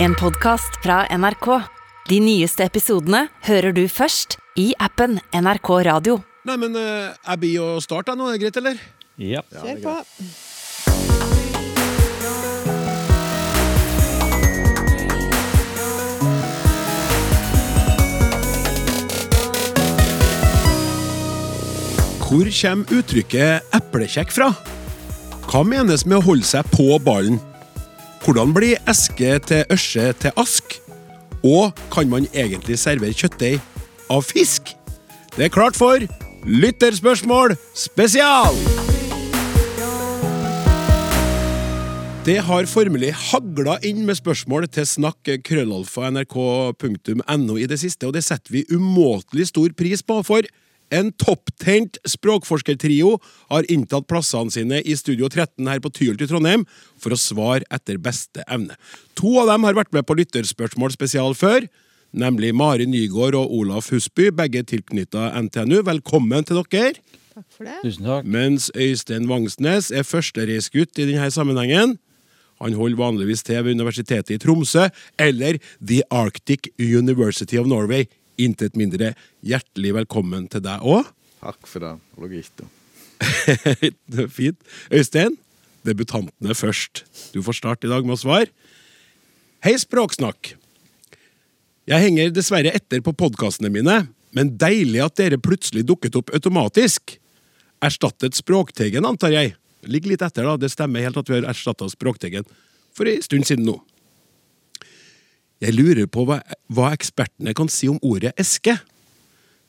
En podcast fra NRK. De nyeste episodene hører du først i appen NRK Radio. Nei, men uh, jeg blir å starte nå, er det greit, eller? Ja. Kjør på. Hvor kommer uttrykket eplekjekk fra? Hva menes med å holde seg på ballen? Hvordan blir eske til ørse til ask? Og kan man egentlig servere kjøttdeig av fisk? Det er klart for Lytterspørsmål spesial! Det har formelig hagla inn med spørsmål til snakk krøllalfa.nrk.no i det siste, og det setter vi umåtelig stor pris på, for en topptent språkforskertrio har inntatt plassene sine i Studio 13 her på Tyholt i Trondheim for å svare etter beste evne. To av dem har vært med på Lytterspørsmål spesial før, nemlig Mari Nygaard og Olaf Husby, begge tilknytta NTNU. Velkommen til dere. Takk for det. Tusen takk. Mens Øystein Vangsnes er førstereisgutt i denne sammenhengen. Han holder vanligvis til ved Universitetet i Tromsø, eller The Arctic University of Norway. Intet mindre. Hjertelig velkommen til deg òg. Takk for det. Logito. Fint. Øystein, debutantene først. Du får starte i dag med å svare. Hei, Språksnakk. Jeg henger dessverre etter på podkastene mine, men deilig at dere plutselig dukket opp automatisk. Erstattet Språkteigen, antar jeg. Ligger litt etter, da. Det stemmer helt at vi har erstatta Språkteigen for en stund siden nå. Jeg lurer på hva, hva ekspertene kan si om ordet eske.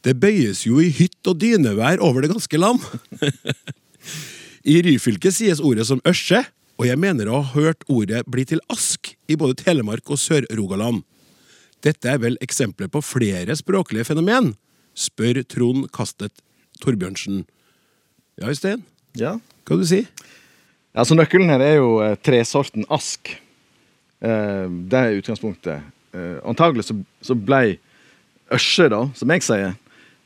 Det bøyes jo i hytt og dynevær over det ganske land. I Ryfylke sies ordet som ørse, og jeg mener å ha hørt ordet bli til ask i både Telemark og Sør-Rogaland. Dette er vel eksempler på flere språklige fenomen, spør Trond Kastet Torbjørnsen. Ja, Øystein, Ja. hva du si? Altså Nøkkelen her er jo eh, tresorten ask. Eh, det er utgangspunktet. Eh, antagelig så, så ble ørse, da, som jeg sier,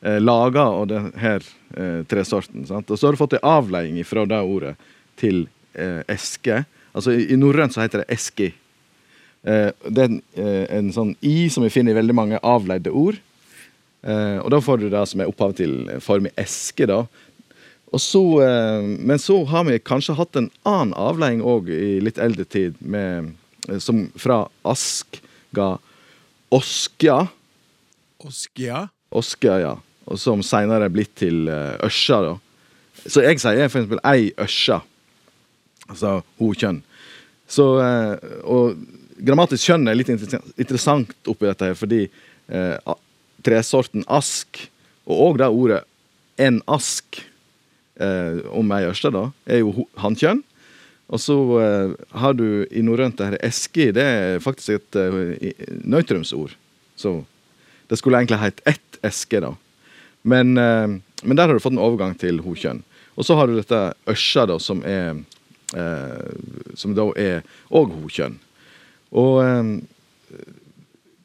eh, laga av denne eh, tresorten. Sant? Og så har du fått en avleiing fra det ordet til eske. Altså I, i norrønt så heter det eski. Det er en, en sånn i som vi finner i veldig mange avleide ord. Og da får du det som er opphavet til form i eske, da. Og så, men så har vi kanskje hatt en annen avleiing òg i litt eldre tid, med, som fra ask ga oskja. Oskia? Oskja, ja. Og som seinere er blitt til eh, ørsa, da. Så jeg sier for eksempel ei ørsa. Altså ho-kjønn. Så eh, Og grammatisk kjønn er litt interessant, oppi dette her, fordi eh, tresorten ask, og òg det ordet en ask eh, om ei ørste, da, er jo hankjønn. Og så eh, har du i norrønt her eski, det er faktisk et uh, nøytrumsord. Så det skulle egentlig hett ett eske, da. Men, eh, men der har du fått en overgang til ho-kjønn. Og så har du dette ørsa, da, som er Som da er òg ho-kjønn. Og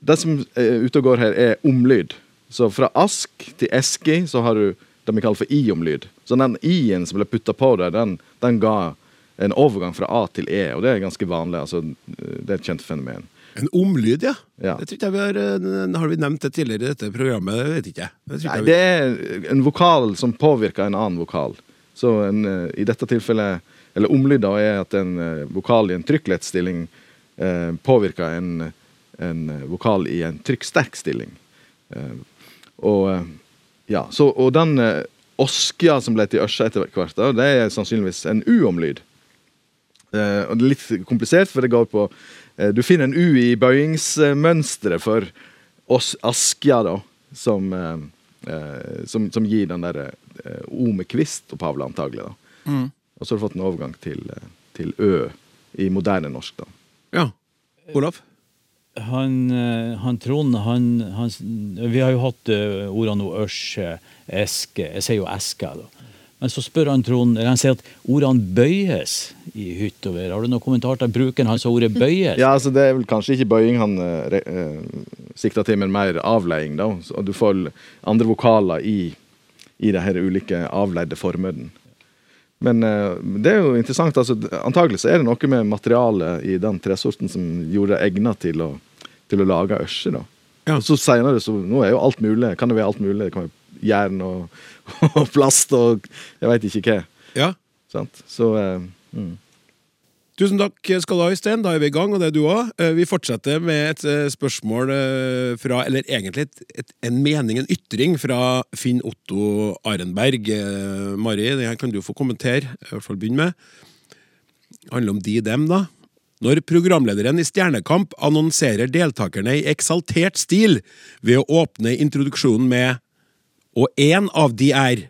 det som er ute og går her, er omlyd. Så fra ask til eski så har du det vi kaller for i-omlyd. Så den i-en som ble putta på der, den, den ga en overgang fra A til E, og det er ganske vanlig. altså Det er et kjent fenomen. En omlyd, ja. Ja. Det jeg vi har, eh, har vi nevnt det tidligere i dette programmet? Det vet ikke jeg. Det Nei, jeg vi- det er en vokal som påvirker en annen vokal. Så en, eh, i dette tilfellet, eller omlyd, da, er at en eh, vokal i en trykklettstilling eh, påvirker en, en vokal i en trykksterk stilling. Eh, og ja, så, og den eh, oskja som ble til ørsa etter hvert, det er sannsynligvis en u-omlyd. Eh, og det er litt komplisert, for det går på eh, Du finner en U i bøyingsmønsteret for oss, askja, da, som, eh, som, som gir den derre O med kvist opphavlig, antagelig. da. Og så har du fått en overgang til, til Ø i moderne norsk, da. Ja. Olaf? Han, han Trond, han, han Vi har jo hatt ordene nå ørse, eske Jeg sier jo eske, da. Men så spør han Trond eller Han sier at ordene bøyes i hytt og vær. Har du noen kommentar til bruken hans av ordet bøyes? Ja, altså Det er vel kanskje ikke bøying han eh, re- eh, sikter til, men mer avleiing. da. Så du får andre vokaler i, i de her ulike avleide formene. Men eh, det er jo interessant. altså Antagelig så er det noe med materialet i den tresorten som gjorde det egnet til å, til å lage ørse. da. Ja. Så senere så Nå er jo alt mulig. Kan det være alt mulig? Det kan være jern og, og plast og jeg veit ikke hva. Ja. Sant? Så eh, mm. Tusen takk skal du ha, Øystein. Da er vi i gang, og det er du òg. Vi fortsetter med et eh, spørsmål eh, fra Eller egentlig et, et, en mening, en ytring, fra Finn Otto Arenberg. Eh, Mari, det her kan du få kommentere. I hvert fall begynne med. Det handler om de, dem, da. Når programlederen i Stjernekamp annonserer deltakerne i eksaltert stil ved å åpne introduksjonen med Og én av de er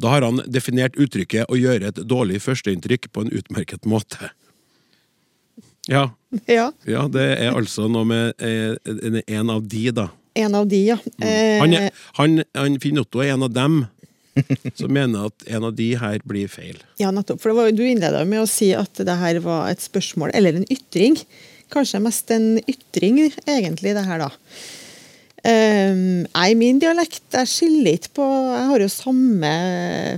Da har han definert uttrykket å gjøre et dårlig førsteinntrykk på en utmerket måte. Ja, Ja, ja det er altså noe med eh, en av de, da. en av de, ja. Mm. Han, er, han, han Finn Otto er en av dem som mener at en av de her blir feil. Ja, nettopp. For det var, du innleda med å si at det her var et spørsmål, eller en ytring. Kanskje mest en ytring, egentlig, det her, da. Um, jeg, min dialekt jeg skiller ikke på Jeg har jo samme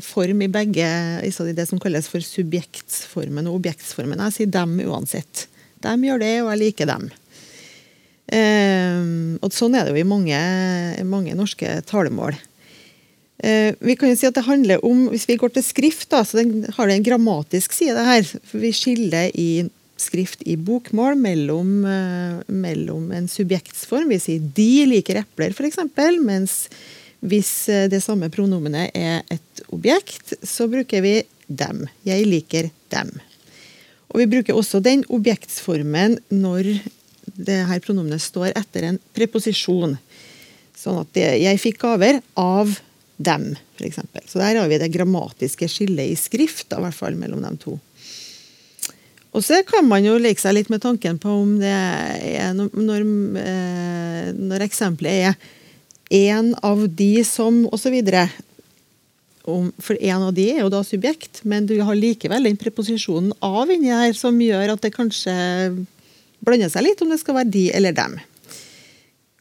form i begge i det som kalles for subjektsformen og objektsformen. Jeg sier dem uansett. Dem gjør det, og jeg liker dem. Um, og sånn er det jo i mange, mange norske talemål. Eh, vi kan jo si at det handler om, Hvis vi går til skrift, da, så den, har det en grammatisk side her. for Vi skiller i skrift i bokmål mellom, eh, mellom en subjektsform. Vi sier 'de liker epler', f.eks. Mens hvis eh, det samme pronomenet er et objekt, så bruker vi 'dem'. 'Jeg liker dem'. Og vi bruker også den objektsformen når det her pronomenet står etter en preposisjon. Sånn at det, jeg fikk gaver av dem, f.eks. Så der har vi det grammatiske skillet i skrift, da, i hvert fall mellom de to. Og så kan man jo leke seg litt med tanken på om det er når, når, eh, eksempelet er en av de som osv. For en av de er jo da subjekt, men du har likevel den preposisjonen av inni her som gjør at det kanskje blander seg litt om det skal være de eller dem.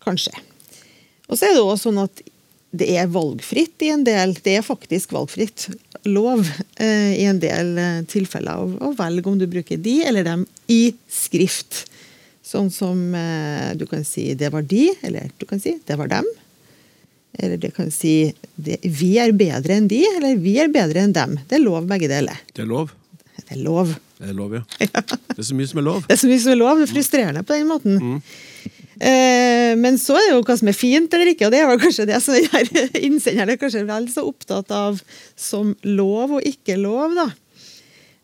Kanskje. Og så er det også sånn at det er valgfritt i en del Det er faktisk valgfritt lov eh, i en del eh, tilfeller å, å velge om du bruker de eller dem i skrift. Sånn som eh, du kan si 'det var de', eller du kan si 'det var dem'. Eller du kan si det, 'vi er bedre enn de', eller 'vi er bedre enn dem'. Det er lov, begge deler. Det er lov. Det er lov. Det er lov, ja. Det er så mye som er lov. Det er så mye som er lov. Det er frustrerende på den måten. Eh, men så er det jo hva som er fint eller ikke, og det er vel kanskje det som denne innsenderen er kanskje vel så opptatt av som lov og ikke lov, da.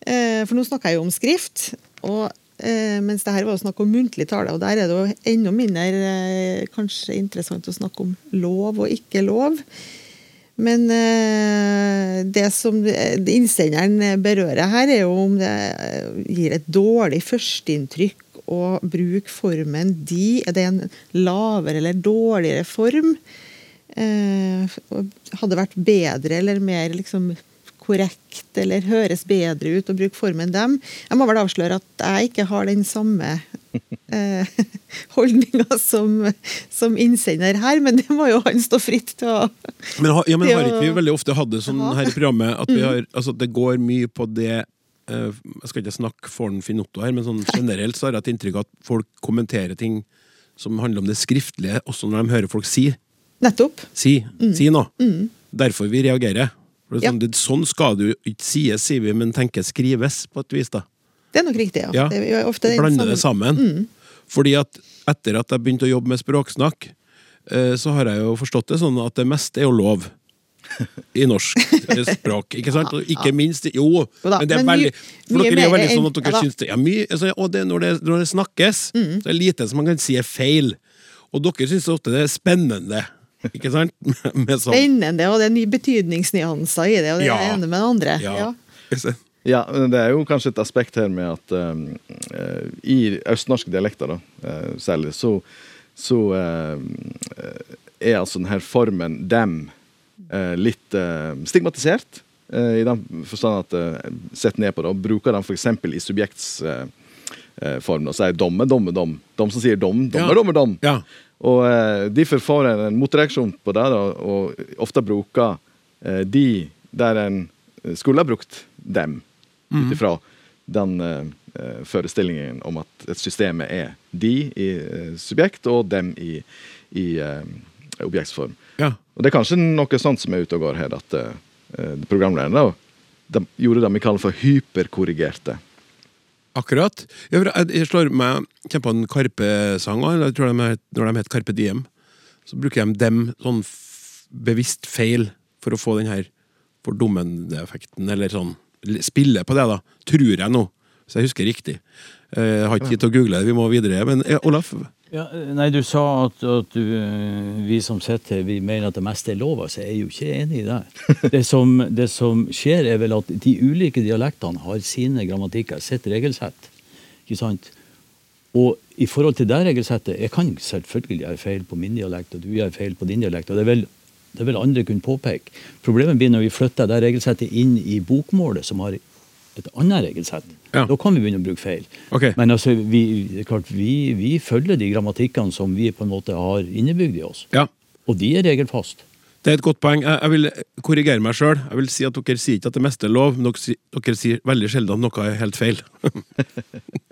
Eh, for nå snakker jeg jo om skrift, og, eh, mens det her var jo snakk om muntlig tale, og der er det jo enda mindre eh, kanskje interessant å snakke om lov og ikke lov. Men eh, det som innsenderen berører her, er jo om det eh, gir et dårlig førsteinntrykk å bruke formen 'de'. Er det en lavere eller dårligere form? Eh, hadde vært bedre eller mer liksom korrekt eller høres bedre ut å bruke formen 'dem'? Jeg må vel avsløre at jeg ikke har den samme eh, holdninga som, som innsender her, men det må jo han stå fritt til å Men, ha, ja, men har ikke vi veldig ofte hatt det sånn her i programmet at vi har, altså, det går mye på det Jeg skal ikke snakke for Finn Otto her, men sånn generelt så har jeg et inntrykk av at folk kommenterer ting som handler om det skriftlige, også når de hører folk si. Nettopp. Si, si noe. Derfor vi reagerer. For det er Ja. sånn, det, sånn skal det jo ikke sies, sier vi, men tenkes skrives, på et vis. da. Det er nok riktig, ja. Ja, Det ofte Blande det sammen- Mm. Fordi at etter at jeg begynte å jobbe med språksnakk, eh, så har jeg jo forstått det sånn at det meste er jo lov. I norsk språk. Ikke sant? Ikke minst Jo, men det er veldig For dere er jo veldig sånn at dere syns det er mye, altså, Og det, når, det, når det snakkes, Mm. så er det lite som man kan si er feil. Og dere syns ofte det er spennende. Ikke sant? Med sånn Spennende, og det er nye betydningsnyanser i det, og det Ja. er ene med det andre. Ja. Ja. Ja, men det er jo kanskje et aspekt her med at eh, i østnorske dialekter, da, uh, særlig, så, så uh, er altså denne formen 'dem' eh, litt eh, stigmatisert. eh, I den forstand at Sett ned på det, og bruker den f.eks. i subjektsform. Form, og sier 'domme, domme, dom'. De som sier 'dom, dommer, Ja. dommer, dom'. Ja. Og eh, derfor får en en motreaksjon på det, og ofte bruker eh, de der en skulle ha brukt dem. Ut ifra den eh, eh, forestillingen om at et systemet er de i eh, subjekt og dem i, i eh, objektsform. Ja. Og det er kanskje noe sånt som er ute og går her, at uh, programlederne de gjorde det vi kaller for hyperkorrigerte. Akkurat. Jeg, slår meg kjempe på en Karpe-sang jeg tror de, het- når de heter karpe-diem. Så bruker de dem sånn bevisst feil for å få den her fordummende effekten, eller sånn Spille på det, da. Tror jeg nå, hvis jeg husker riktig. Eh, Jeg har ikke tid til å google det, vi må videre. Men eh, Olaf? Ja, nei, du sa at, at du, eh, vi som sitter her, vi mener at det meste er lov. Altså, jeg er jo ikke enig i det. Det som, det som skjer, er vel at de ulike dialektene har sine grammatikker, sitt regelsett. Ikke sant? Og i forhold til det regelsettet Jeg kan selvfølgelig gjøre feil på min dialekt, og du gjør feil på din dialekt. og det er vel det vil andre kunne påpeke. Problemet blir når vi flytter det regelsettet inn i bokmålet, som har et annet regelsett. Ja. Da kan vi begynne å bruke feil. Okay. Men altså, vi, klart, vi, vi følger de grammatikkene som vi på en måte har innebygd i oss. Ja. Og de er regelfast. Det er et godt poeng. Jeg, jeg vil korrigere meg sjøl. Jeg vil si at dere sier ikke at det meste er lov, men dere, dere sier veldig sjelden at noe er helt feil.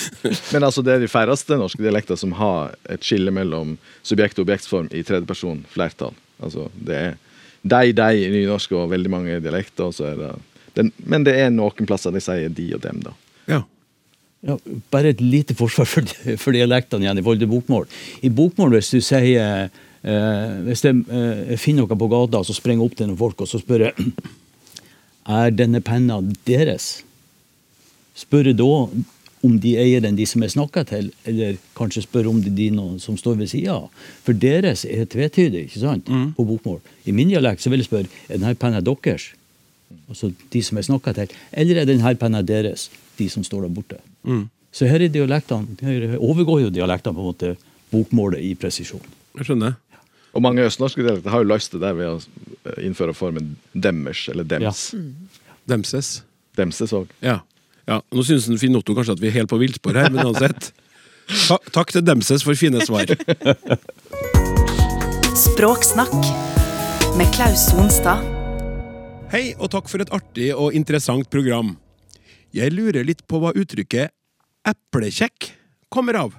Men altså, det er de færreste norske dialekter som har et skille mellom subjekt og objektsform i tredjeperson flertall. Altså, det er deg, deg i nynorsk og veldig mange dialekter. og så er det, den, men det er noen plasser de sier de og dem, da. Ja. Ja, bare et lite forsvar for, for dialektene igjen i forhold til bokmål. I bokmål, hvis du sier eh, Hvis jeg, eh, finner noe på gata, så springer jeg opp til noen folk og så spør jeg Er denne penna deres? Spør jeg da om de eier den, de som jeg snakker til, eller kanskje spør om det er de noen som står ved sida av. For deres er tvetydig ikke sant, på bokmål. I min dialekt så vil jeg spørre er denne penna deres, altså de som jeg snakker til, eller er denne penna deres, de som står der borte. Så her er dialektene, her overgår jo dialektene på en måte bokmålet i presisjon. Jeg skjønner. Og mange østnorske dialekter har jo løst det der ved å eh, innføre formen demmers eller dems. Demses. Demses òg. Ja. ja. Nå syns Finn Otto kanskje at vi er helt på villspor her, men uansett. Ta takk til Demses for fine svar. Språksnakk med Klaus Sonstad. Hei, og takk for et artig og interessant program. Jeg lurer litt på hva uttrykket eplekjekk kommer av.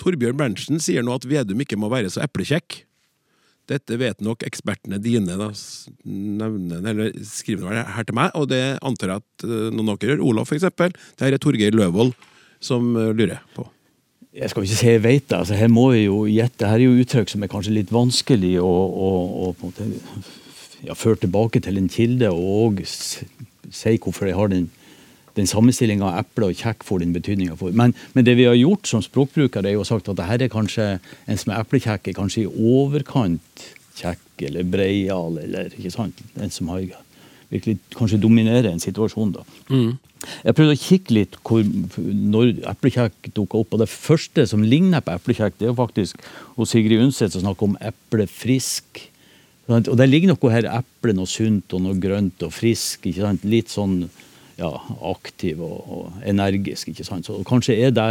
Torbjørn Berntsen sier nå at Vedum ikke må være så eplekjekk. Dette vet nok ekspertene dine, da, nevner, eller skriver det her til meg, og det antar jeg at eh, noen av dere gjør. Olav, for eksempel. Det her er Torgeir Løvold som eh, lurer på. Jeg skal ikke si jeg vet det. altså Her må jeg jo gjette. Her er jo uttrykk som er kanskje litt vanskelig å, å, å på en måte ja, føre tilbake til en kilde, og si hvorfor jeg har den, den sammenstillinga av eple og kjekk får den betydninga for. Men, men det vi har gjort som språkbrukere, er jo sagt at det her er kanskje en som er eplekjekk, er kanskje i overkant kjekk eller breial, eller ikke sant. En som har virkelig kanskje dominerer en situasjon, da. Jeg prøvde å kikke litt hvor, når eplekjekk dukka opp. og Det første som ligner på eplekjekk, det er faktisk hos Sigrid Undset som snakker om eplefrisk. Og det ligger noe her eple, noe sunt og noe grønt og frisk. ikke sant? Litt sånn ja, aktiv og, og energisk. Så kanskje er det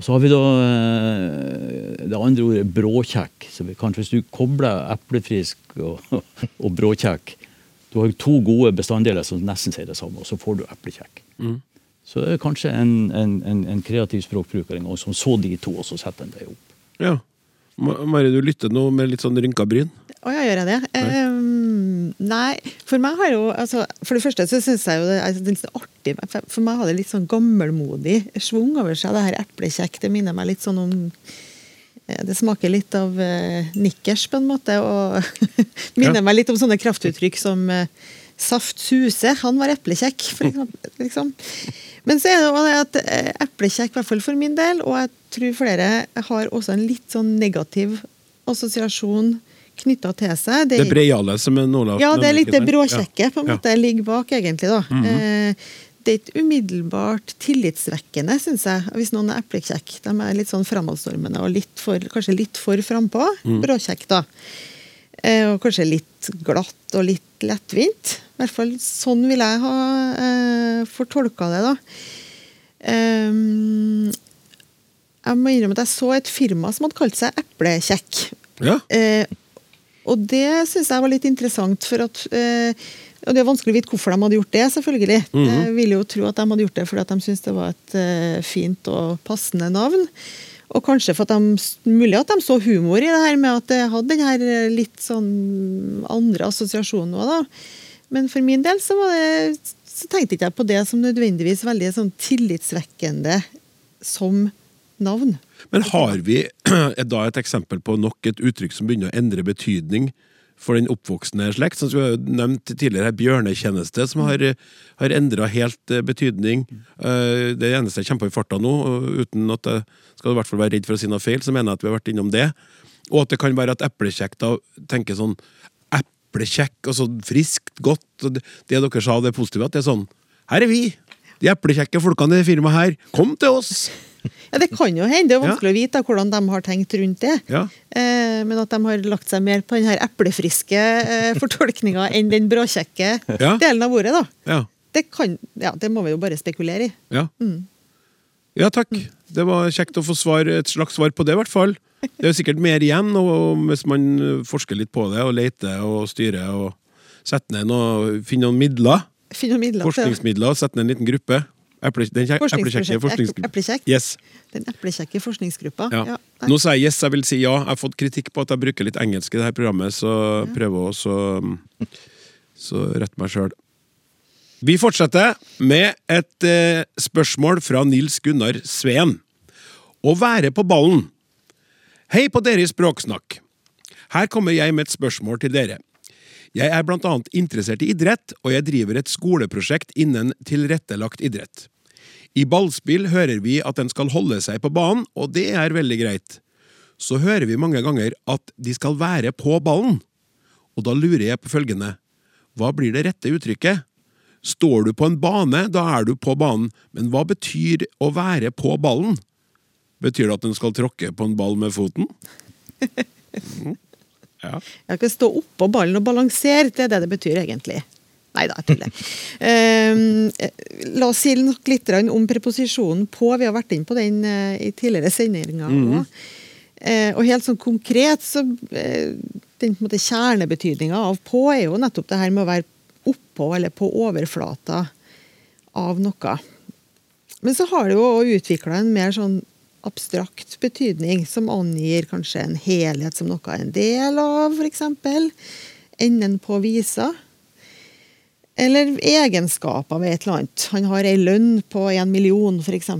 og så har vi da eh, det andre ordet bråkjekk. Så kanskje hvis du kobler eplefrisk og, og bråkjekk Du har to gode bestanddeler som nesten sier det samme, og så får du eplekjekk. Så det er kanskje en, en, en, en kreativ språkbruker en gang som så de to, og så setter han det opp. Ja. Ma- Mari, du lytter nå med litt sånn rynka bryn. Å ja, gjør jeg det? Ehm, nei, for meg har jo altså, For det første så syns jeg jo det er litt sånn artig. For for meg har det litt sånn gammelmodig schwung over seg, det her eplekjekk. Det minner meg litt sånn om eh, Det smaker litt av uh, nikkers, på en måte. Og minner Ja. meg litt om sånne kraftuttrykk som uh, Saft Suse, han var eplekjekk, for eksempel. Liksom. Men så er det også at uh, eplekjekk, i hvert fall for min del, og jeg tror flere har også en litt sånn negativ assosiasjon knytta til seg. Det er breiale som en Olaf Ja, det er litt det bråkjekke på en måte ligger bak, egentlig. da. Eh, det er ikke umiddelbart tillitsvekkende, syns jeg, hvis noen er eplekjekk. De er litt sånn fremadstormende og litt for, kanskje litt for frampå. Bråkjekk, da. Eh, og kanskje litt glatt og litt lettvint. I hvert fall sånn vil jeg ha eh, fortolka det, da. Um, jeg må innrømme at jeg så et firma som hadde kalt seg Eplekjekk. Ja. Eh, og det syns jeg var litt interessant, for at eh, og Det er vanskelig å vite hvorfor de hadde gjort det, selvfølgelig. Jeg ville jo tro at de hadde gjort det fordi at de syntes det var et eh, fint og passende navn. Og kanskje for at de, mulig at de så humor i det her med at det hadde den her eh, litt sånn andre assosiasjonen òg, da. Men for min del så, var det, så tenkte ikke jeg på det som nødvendigvis veldig sånn tillitsvekkende som navn. Men har vi da et eksempel på nok et uttrykk som begynner å endre betydning for den oppvoksende slekt? Som vi har nevnt tidligere, bjørnetjeneste, som har, har endra helt betydning. betydning. er Det eneste jeg kommer på i farta nå, uten at jeg skal i hvert fall være redd for å si noe feil, så mener jeg at vi har vært innom det. Og at det kan være at eplekjekk da tenker sånn Eplekjekk, og sånn friskt, godt. og Det det dere sa, det positive, at det er sånn Her er vi! De eplekjekke folkene i det firmaet her. Kom til oss! Ja, Det kan jo hende. Det er vanskelig å vite hvordan de har tenkt rundt det. Ja. Eh, men at de har lagt seg mer på den her eplefriske eh, fortolkninga enn den bråkjekke Ja. delen av ordet. da. Ja. Det, kan, ja, det må vi jo bare spekulere i. Ja. ja, takk. Det var kjekt å få svar, et slags svar på det, i hvert fall. Det er jo sikkert mer igjen, og hvis man forsker litt på det, og leter og styrer og setter ned noe, finner noen midler, Finn noen midler forskningsmidler, setter ned en liten gruppe. Eplekjekke Forskningsprosjekt. Yes. den eplekjekke forskningsgruppa. Ja. Ja. Nå sier jeg yes, jeg vil si ja. Jeg har fått kritikk på at jeg bruker litt engelsk i dette programmet, så prøver også så rette meg sjøl. Vi fortsetter med et eh, spørsmål fra Nils Gunnar Sveen. Å være på ballen. Hei på dere i Språksnakk. Her kommer jeg med et spørsmål til dere. Jeg er blant annet interessert i idrett, og jeg driver et skoleprosjekt innen tilrettelagt idrett. I ballspill hører vi at en skal holde seg på banen, og det er veldig greit. Så hører vi mange ganger at de skal være på ballen. Og da lurer jeg på følgende, hva blir det rette uttrykket? Står du på en bane, da er du på banen, men hva betyr å være på ballen? Betyr det at en skal tråkke på en ball med foten? Mhm. Ja. Jeg kan stå oppå ballen og balansere, det er det det betyr egentlig. Nei da, jeg tuller. Ehm, la oss si nok litt om preposisjonen på. Vi har vært inne på den uh, i tidligere sendinger òg. Uh, og helt sånn konkret så uh, Den på kjernebetydninga av på er jo nettopp det her med å være oppå eller på overflata av noe. Men så har det jo utvikla en mer sånn abstrakt betydning, som angir kanskje en helhet som noe er en del av, f.eks. Enden på visa. Eller egenskaper ved et eller annet. Han har ei lønn på en million, f.eks.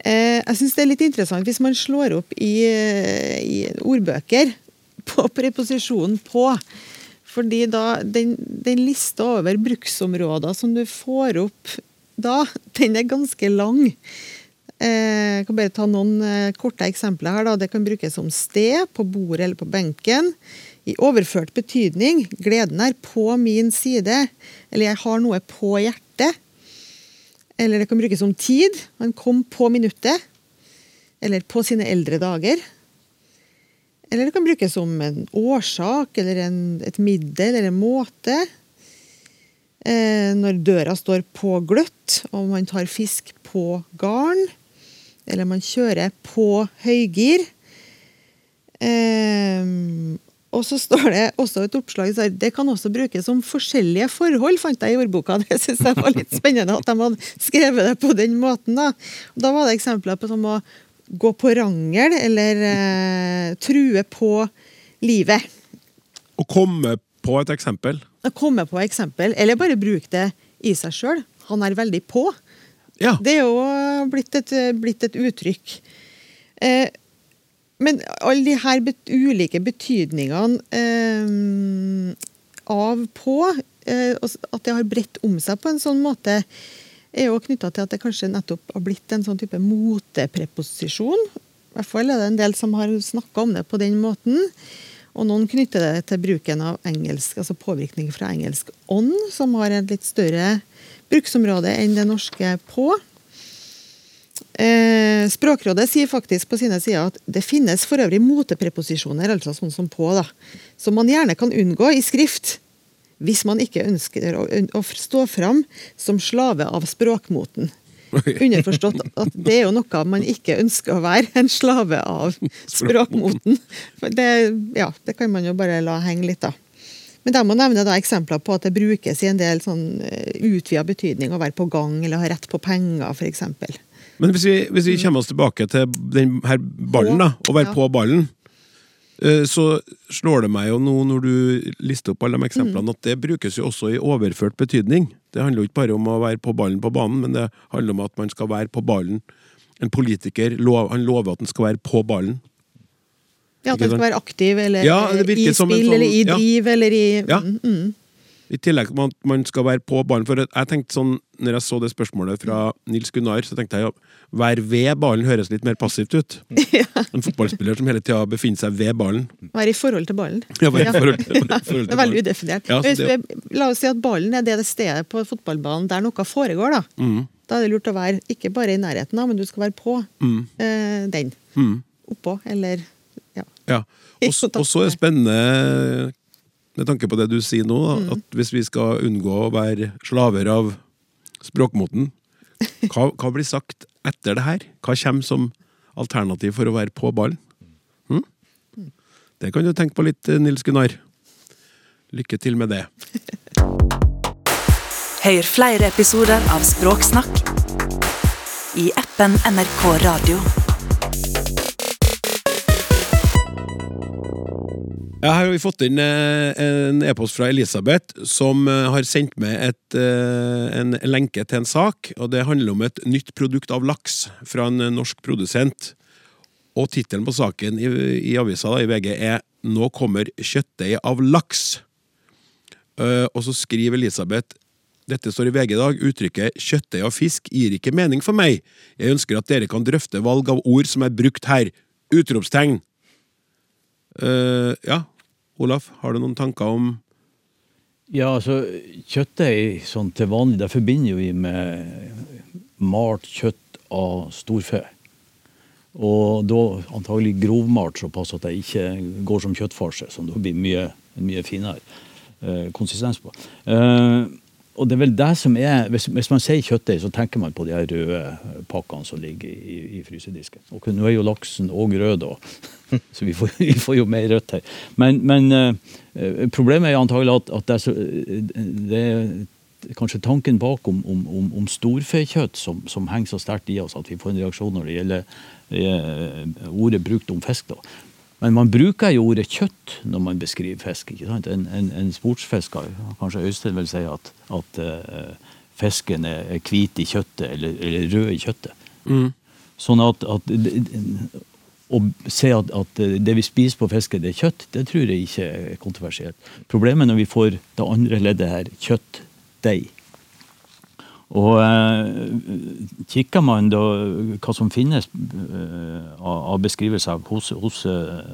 Eh, jeg syns det er litt interessant hvis man slår opp i, eh, i ordbøker på preposisjonen 'på'. Fordi da, den, den lista over bruksområder som du får opp da, den er ganske lang. Eh, Jeg kan bare ta noen eh, korte eksempler her. Da. Det kan brukes som sted, på bordet eller på benken. I overført betydning. Gleden er på min side. Eller jeg har noe på hjertet. Eller det kan brukes som tid. Han kom på minuttet. Eller på sine eldre dager. Eller det kan brukes som en årsak, eller en, et middel, eller en måte. Eh, når døra står på gløtt, og man tar fisk på garn. Eller man kjører på høygir. Um, og så står det også et oppslag så det kan også brukes om forskjellige forhold, fant jeg i ordboka. Det syns jeg var litt spennende at de hadde skrevet det på den måten. Da, og da var det eksempler på som å gå på rangel, eller uh, true på livet. Å komme på et eksempel. Å komme på et eksempel, eller bare bruke det i seg sjøl. Han er veldig på. Ja. Det er jo blitt et, blitt et uttrykk. Eh, men alle de her bet ulike betydningene eh, av på, eh, at det har bredt om seg på en sånn måte, er jo knytta til at det kanskje nettopp har blitt en sånn type motepreposisjon. I hvert fall er det en del som har snakka om det på den måten. Og noen knytter det til bruken av engelsk, altså påvirkning fra engelsk ånd, som har en litt større bruksområde enn det norske på. Eh, Språkrådet sier faktisk på sine sider at det finnes for øvrig motepreposisjoner, altså sånn som på, da, som man gjerne kan unngå i skrift, hvis man ikke ønsker å, å stå fram som slave av språkmoten. Underforstått at det er jo noe man ikke ønsker å være, en slave av språkmoten. Det, ja, det kan man jo bare la henge litt, da. Men da må nevne da eksempler på at det brukes i en del sånn utvida betydning å være på gang eller ha rett på penger, f.eks. Men hvis vi, hvis vi kommer oss tilbake til den her ballen, da, å være Ja. på ballen, eh, så slår det meg jo nå når du lister opp alle de eksemplene, at det brukes jo også i overført betydning. Det handler jo ikke bare om å være på ballen på banen, men det handler om at man skal være på ballen. En politiker lov, han lover at han skal være på ballen. Ja, At man skal være aktiv eller Ja, i spill sånn- eller i ja. driv eller i Ja. mm, mm. I tillegg til at man skal være på ballen. For jeg tenkte sånn, når jeg så det spørsmålet fra Nils Gunnar, så tenkte jeg ja, være ved ballen høres litt mer passivt ut. En fotballspiller som hele tida befinner seg ved ballen. Være i forhold til ballen. Ja, bare i forhold til- forhold til Det er veldig udefinert. Ja, det- vi, la oss si at ballen er det stedet på fotballbanen der noe foregår. Da Mm, Da er det lurt å være ikke bare i nærheten, men du skal være på mm, eh, den. mm. Oppå, eller ja. Og så og så er det spennende, med tanke på det du sier nå, da, at hvis vi skal unngå å være slaver av språkmoten, hva, hva blir sagt etter det her? Hva kommer som alternativ for å være på ballen? Hm? Det kan du tenke på litt, Nils Gunnar. Lykke til med det. Hør flere episoder av Språksnakk i appen NRK Radio. Ja, her har vi fått inn eh, en e-post fra Elisabeth, som eh, har sendt meg et, eh, en lenke til en sak. og Det handler om et nytt produkt av laks fra en norsk produsent. Og Tittelen på saken i, i avisa i VG er 'Nå kommer kjøttdeig av laks'. Og så skriver Elisabeth dette står i VG i dag. Uttrykket 'kjøttdeig av fisk' gir ikke mening for meg. Jeg ønsker at dere kan drøfte valg av ord som er brukt her. Utropstegn. Uh, ja, Olaf, har du noen tanker om Ja, altså, kjøttdeig sånn til vanlig, det forbinder jo vi med malt kjøtt av storfe. Og da antagelig grovmalt såpass at det ikke går som kjøttfarse, som da blir mye, mye finere eh, konsistens på. Eh, og det er vel det som er Hvis, hvis man sier kjøttdeig, så tenker man på de her røde pakkene som ligger i, i frysedisken. Og nå er jo laksen òg rød, da. Så vi får, vi får jo mer rødt her. Men, men eh, problemet er antagelig at, at det, er så, eh, det er kanskje tanken bak om, om, om, om storfekjøtt som, som henger så sterkt i oss at vi får en reaksjon når det gjelder eh, ordet brukt om fisk. da. Men man bruker jo ordet kjøtt når man beskriver fisk. ikke sant? En, en, en sportsfisker, kanskje Øystein vil si at, at uh, fisken er, hvit i kjøttet eller, eller rød i kjøttet. Sånn at, at å si at, at det vi spiser på fisken, det er kjøtt, det tror jeg ikke er kontroversielt. Problemet er når vi får det andre leddet her, kjøttdeig. Og eh, kikker man da hva som finnes eh, av, beskrivelser hos, hos eh,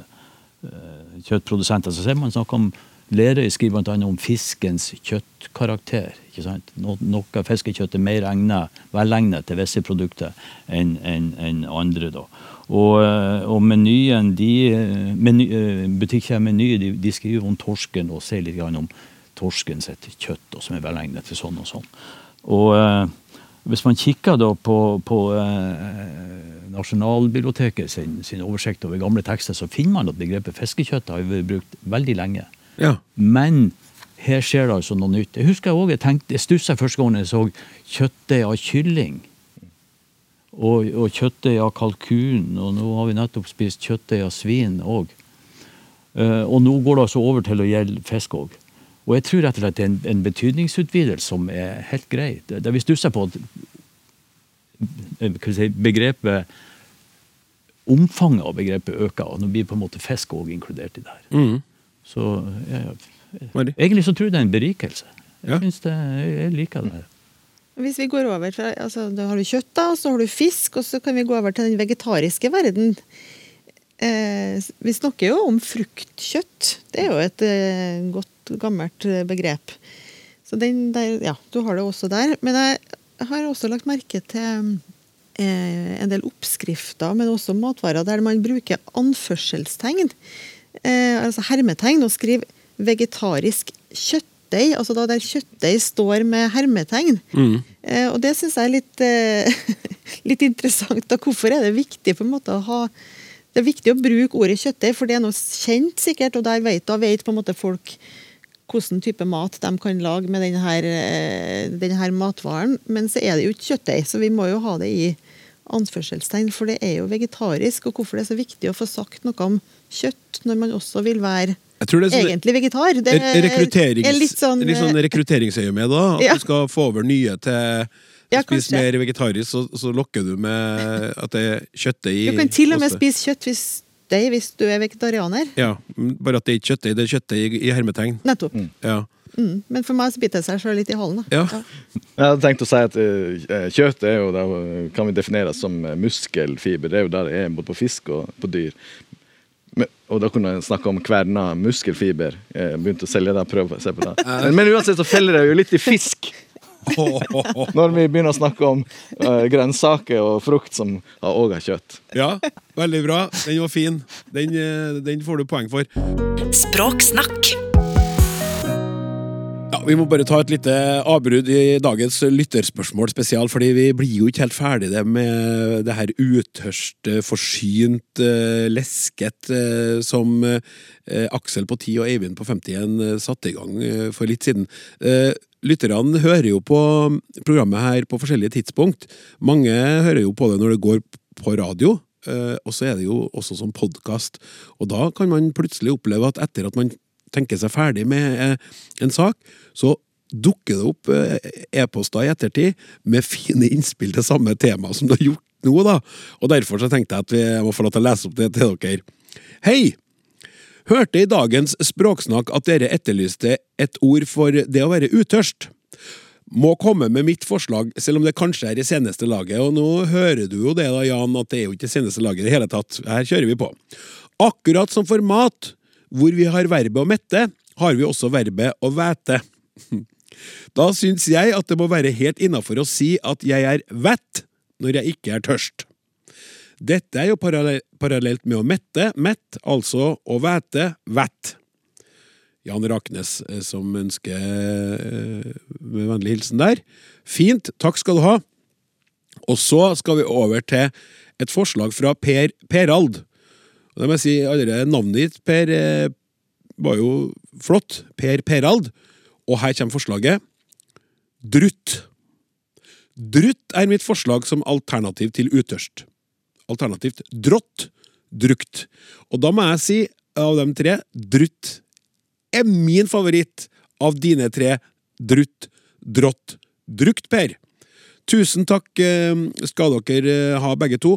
eh, kjøttprodusenter, så ser man snakk om Lerøy skriver bl.a. om fiskens kjøttkarakter. ikke sant? No, noe fiskekjøtt er mer egnet, velegnet til visse produkter enn en, en andre. da. Og, eh, og menyen, de, eh, meny, butikkjeden Meny de, de skriver om torsken og sier litt om torsken sitt kjøtt, og som er velegnet til sånn og sånn. Og eh, hvis man kikker da på, på eh, Nasjonalbiblioteket sin, sin oversikt over gamle tekster, så finner man at begrepet fiskekjøtt har vært brukt veldig lenge. Ja. Men her skjer det altså noe nytt. Jeg husker også, jeg tenkte, jeg stussa første gang jeg så kjøttdeig av kylling. Og, og kjøttdeig av kalkun, og nå har vi nettopp spist kjøttdeig av svin òg. og nå går det altså over til å gjelde fisk òg. Og jeg tror rett og slett det er en, en betydningsutvidelse som er helt grei. Det, det vi stusser på eh, si, begrepet Omfanget av begrepet øker, og nå blir på en måte fisk òg inkludert i det her. Mm. Så jeg, jeg, egentlig så tror jeg det er en berikelse. Jeg, Ja. synes det, jeg, jeg liker det. her. Hvis vi går over fra altså, Da har du kjøtt, da, og så har du fisk, og så kan vi gå over til den vegetariske verden. Eh, vi snakker jo om fruktkjøtt. Det er jo et eh, godt, gammelt eh, begrep. Så den der, ja, du har det også der. Men jeg har også lagt merke til eh, en del oppskrifter, men også matvarer, der man bruker anførselstegn, eh, altså hermetegn, og skriver 'vegetarisk kjøtt'. kjøttdeig, altså da der kjøttdeig står med hermetegn. Eh, og det syns jeg er litt, eh, litt interessant. Da. Hvorfor er det viktig på en måte å ha Det er viktig å bruke ordet kjøttdeig, for det er noe kjent, sikkert, og der vet, da vet på en måte folk hvilken type mat de kan lage med denne, eh, denne matvaren. Men så er det jo ikke kjøttdeig, så vi må jo ha det i anførselstegn, for det er jo vegetarisk. Og hvorfor det er så viktig å få sagt noe om kjøtt når man også vil være Jeg tror det sånn egentlig vegetar. Det er, er litt sånn, litt sånn rekrutteringsøyemed, da. At Ja. du skal få over nye til Ja, spise kanskje. mer vegetarisk, så, så lokker du med at det er kjøttdeig i Du kan til og med spise kjøtt hvis, deig hvis du er vegetarianer. Ja, mm, bare at det er ikke kjøttdeig, det er kjøttdeig i, i hermetegn. Nettopp. Ja. Mm. Men for meg så biter det seg sjøl litt i halen. Ja. Ja. Jeg hadde tenkt å si at eh, kjøtt er jo, da kan vi definere som eh, muskelfiber. Det er jo der det er både på fisk og på dyr. Men, og da kunne jeg snakke om kverna muskelfiber. Jeg begynte å selge det, prøv å se på det. Men, men uansett så feller det jo litt i fisk. Når vi begynner å snakke om uh, grønnsaker og frukt som òg har kjøtt. ja, veldig bra. Den var fin. Den, eh, den får du poeng for. Språksnakk. Ja, Vi må bare ta et lite avbrudd i dagens lytterspørsmål spesial, fordi vi blir jo ikke helt ferdig det med det her utørst, forsynt, eh, lesket som Aksel på 10 og Eivind på 51 eh, satte i gang for litt siden. Lytterne hører jo på programmet her på forskjellige tidspunkt. Mange hører jo på det når det går på radio, eh, og så er det jo også som podkast. Og da kan man plutselig oppleve at etter at man tenker seg ferdig med eh, en sak, så dukker det opp eh, e-poster i ettertid med fine innspill til samme tema som du har gjort nå. da. Og Derfor så tenkte jeg at vi må få lov til å lese opp det til dere. Hei! Hørte i dagens språksnakk at dere etterlyste et ord for det å være utørst. Må komme med mitt forslag, selv om det kanskje er i seneste laget. Og nå hører du jo det, da, Jan, at det er jo ikke seneste laget i det hele tatt. Her kjører vi på. Akkurat som for mat, hvor vi har verbet å mette, har vi også verbet å væte. Da syns jeg at det må være helt innafor å si at jeg er vett når jeg ikke er tørst. Dette er jo parallell- parallelt med å mette, mett, altså å væte, vett. Jan Raknes eh, som ønsker eh, med vennlig hilsen der. Fint, takk skal du ha. Og så skal vi over til et forslag fra Per Perald. Og det må jeg si, allerede navnet ditt, Per, eh, var jo flott. Per Perald. Og her kommer forslaget. Drutt. Drutt er mitt forslag som alternativ til utørst. Alternativt drått, drukt. Og da må jeg si, av de tre, drutt er min favoritt av dine tre. Drutt, drått, drukt, Per. Tusen takk eh, skal dere eh, ha, begge to.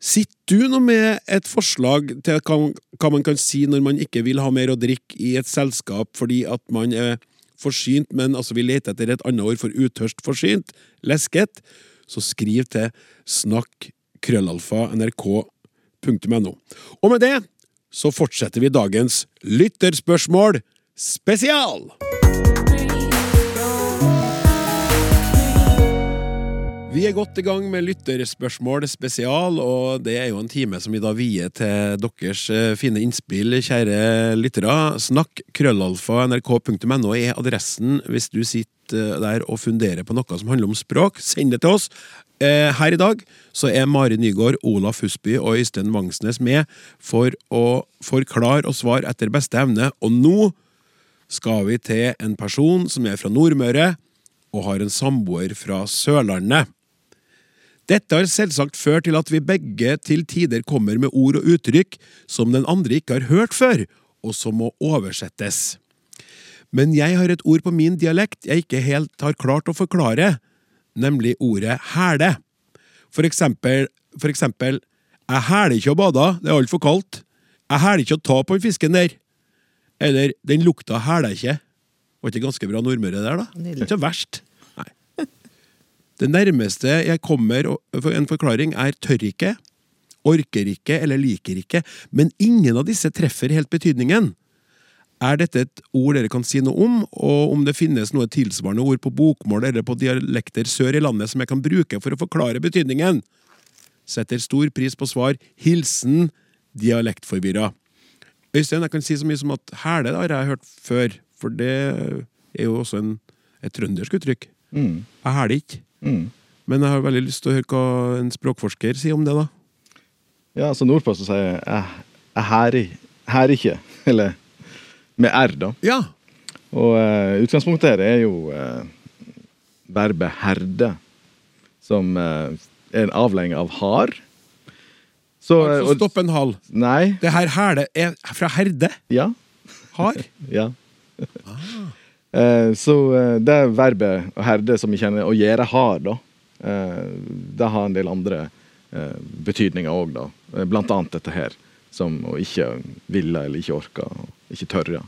Sitter du nå med et forslag til hva, man kan si når man ikke vil ha mer å drikke i et selskap fordi at man er forsynt, men altså vil lete etter et annet ord for utørst forsynt, lesket, så skriv til snakk krøllalfa nrk.no. Og med det så fortsetter vi dagens lytterspørsmål spesial! Vi er godt i gang med lytterspørsmål spesial, og det er jo en time som vi da vier til deres eh, fine innspill, kjære lyttere. Snakk krøllalfa nrk.no er adressen hvis du sitter der og funderer på noe som handler om språk. Send det til oss. Eh, Her i dag så er Mari Nygaard, Olaf Husby og Øystein Vangsnes med for å forklare og svare etter beste evne. Og nå skal vi til en person som er fra Nordmøre og har en samboer fra Sørlandet. Dette har selvsagt ført til at vi begge til tider kommer med ord og uttrykk som den andre ikke har hørt før, og som må oversettes. Men jeg har et ord på min dialekt jeg ikke helt har klart å forklare, nemlig ordet hæle. For eksempel, for eksempel Jeg hæler ikke å bade, det er altfor kaldt. Jeg hæler ikke å ta på den fisken der. Eller Den lukta hæler ikke. Var ikke ganske bra Nordmøre der, da? Nydelig. Ikke så verst. Nei. Det nærmeste jeg kommer for en forklaring, er tør ikke, orker ikke eller liker ikke, men ingen av disse treffer helt betydningen. Er dette et ord dere kan si noe om, og om det finnes noe tilsvarende ord på bokmål eller på dialekter sør i landet som jeg kan bruke for å forklare betydningen? Setter stor pris på svar. Hilsen dialektforvirra. Øystein, jeg kan si så mye som at hæle har jeg hørt før, for det er jo også en, et trøndersk uttrykk. Mm. Jeg hæler ikke. Mm. Men jeg har veldig lyst til å høre hva en språkforsker sier om det, da. Ja, altså nordpå så sier jeg jeg, jeg hærer ikke. Eller med r, da. Ja. Og uh, utgangspunktet her er jo uh, verbet herde, som uh, er en avlenging av har. Så, Altså stopp en hal. Nei. Det her hæle er fra herde. Ja. Har. Ja. Eh, så det er verbet å herde som vi kjenner å gjøre har, da. Det har en del andre betydninger òg, da. Blant annet dette her. Som å ikke ville eller ikke orke, og tørr, ja.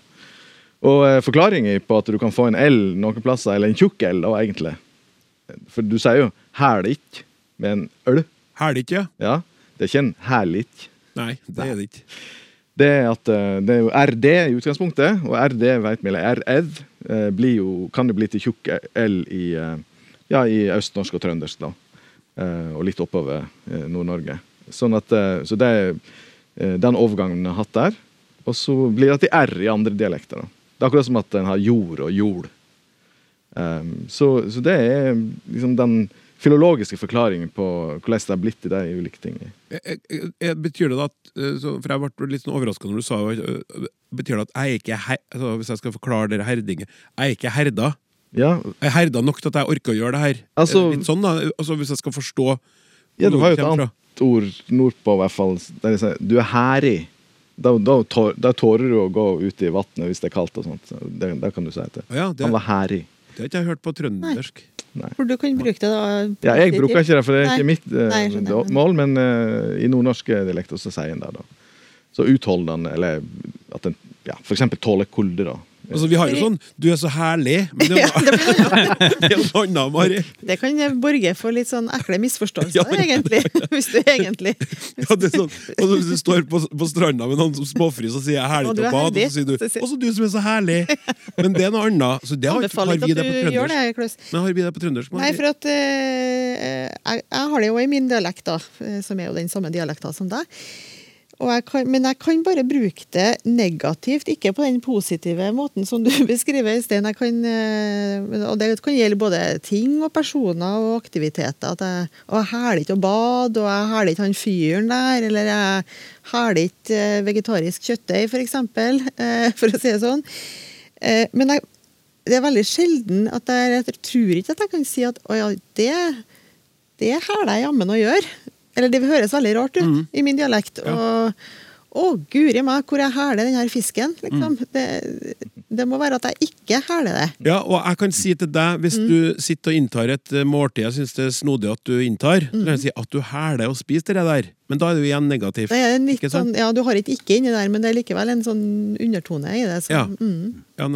Og eh, forklaringen på at du kan få en L noen plasser, eller en tjukk L, da, egentlig. For du sier jo 'hælikk' med en øl. Hælikk, ja. Ja. Det er ikke en 'hælikk'. Nei, det er det ikke. Det er at eh, det er jo RD i utgangspunktet, og RD vet vi, eller RED eh, blir jo, kan jo bli til tjukk L i, eh, ja, i østnorsk og trøndersk, da. Og litt oppover Nord-Norge. Sånn at, så det er den overgangen vi har hatt der. Og så blir det til R i andre dialekter. da. Det er akkurat som at en har jord og jord. Um, så, så det er liksom den filologiske forklaringen på hvordan det har blitt i de ulike tingene. Jeg, jeg, jeg, Betyr det at eh, så, For jeg ble litt sånn overraska når du sa eh, Betyr det at jeg ikke her, altså, Hvis jeg skal forklare dere herdinger, Jeg er ikke herda. Ja, Jeg er herda nok til at jeg orker å gjøre det her. Altså- Eh, litt sånn da, altså Hvis jeg skal forstå Ja, du har jo et annet ord nordpå, i hvert fall. Der jeg sier du er hærig. Da, da, tår, da tårer du å gå ut i vannet hvis det er kaldt og sånt. Det, det kan du si til. Ja, det, Han var hærig. det har ikke jeg hørt på trøndersk. For du kan bruke det da Ja, jeg bruker ikke det, for det er ikke mitt eh, Nei, skjønner, mål, men uh, i nordnorske dialekter så sier en det, da. Så utholdende, eller at en ja, eksempel tåler kulde, da. Altså, vi har jo sånn 'du er så herlig', men det er er noe annet, Mari. Det kan borge for litt sånn ekle misforståelser, Ja, ja, egentlig. Hvis du egentlig Ja, det er sånn, altså, hvis du står på, på stranda med noen som småfri, så sier jeg 'herlig til er å bade', og så sier du 'også du som er så herlig'. Men det er noe annet. Så det har, har vi det på trøndersk. det, Men har vi det på trøndersk? Nei, for at øh, jeg, jeg har det jo i min dialekt, da, eh, som er jo den samme dialekta som deg. Jeg kan, men jeg kan bare bruke det negativt, ikke på den positive måten som du beskriver, Stein. Jeg kan, eh, og det kan gjelde både ting og personer og aktiviteter. At jeg, og jeg hæler ikke å bade, og jeg hæler ikke han fyren der, eller jeg hæler ikke eh, vegetarisk kjøttdeig, for eksempel, eh, for å si det sånn. Men jeg, det er veldig sjelden at jeg, jeg tror ikke at jeg kan si at å ja, det, det hæler jeg jammen å gjøre. Eller det høres veldig rart ut i min dialekt. Og å, guri meg, hvor jeg hæler den her fisken. Liksom. Det, det må være at jeg ikke hæler det. Ja, og jeg kan si til deg, hvis Mm. du sitter og inntar et eh, måltid jeg syns det er snodig at du inntar, så Mm. kan jeg si at du hæler og spiser det der. Men da er det jo igjen negativt. sånn, ja, du har ikke ikke inni der, men det er likevel en sånn undertone i det. Så, Ja. mm, Ja,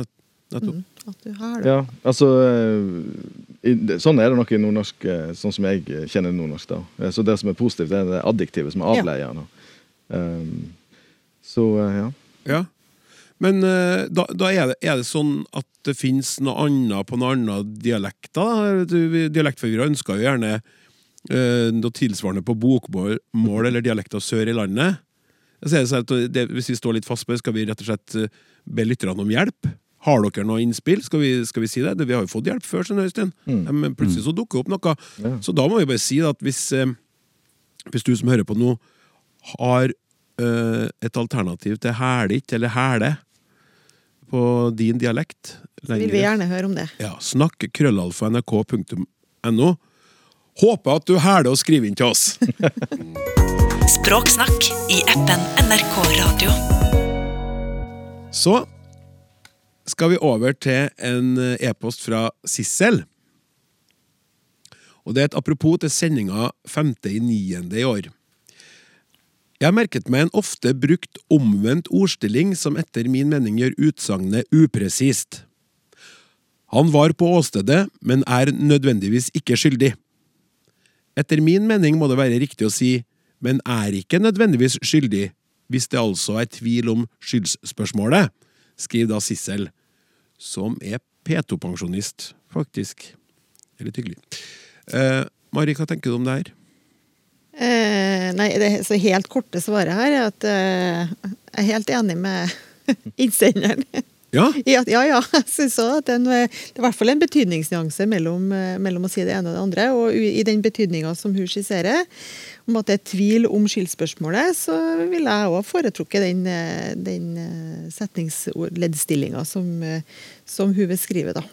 nett, Mm, at du hæler. Ja, altså eh, i, Sånn er det nok i nordnorsk, eh, sånn som jeg eh, kjenner nordnorsk. da. Så det som er positivt, det er det adjektivet som er da. Um, så ja. Ja. Men da, da er, det, er det sånn at det finnes noe annet på noen andre dialekter? Dialektforvirrere ønsker jo gjerne eh, noe tilsvarende på bokmål eller dialekter sør i landet. Så det sånn at det, hvis vi står litt fast på det, skal vi rett og slett be lytterne om hjelp. Har dere noe innspill? Skal vi, skal vi si det? Vi har jo fått hjelp før, sånn, Øystein. Mm. Men plutselig så dukker det opp noe. Ja. Så da må vi bare si at hvis, eh, hvis du som hører på nå, har eh, et alternativ til hælit eller hæle på din dialekt Så vil vi gjerne høre om det. ja, snakk krøllalfa nrk.no. Håper at du hæler å skrive inn til oss. Språksnakk i appen NRK Radio. Så skal vi over til en eh, e-post fra Sissel. Og det er et apropos til sendinga 5.9. i år. Jeg har merket meg en ofte brukt omvendt ordstilling som etter min mening gjør utsagnet upresist. Han var på åstedet, men er nødvendigvis ikke skyldig. Etter min mening må det være riktig å si men er ikke nødvendigvis skyldig, hvis det altså er tvil om skyldsspørsmålet, skriver da Sissel, som er P2-pensjonist, faktisk. Det er litt hyggelig. Eh, Mari, hva tenker du om det her? Eh, nei, det helt korte svaret her er at eh, jeg er helt enig med innsenderen. Ja. Ja, ja, ja. Jeg synes også at det er, det er i hvert fall en betydningsnyanse mellom, eh, mellom å si det ene og det andre. Og i den betydninga som hun skisserer, om at det er tvil om skyldspørsmålet, så ville jeg òg foretrukket den, eh, den eh, setningsleddstillinga som, eh, som hun beskriver, da.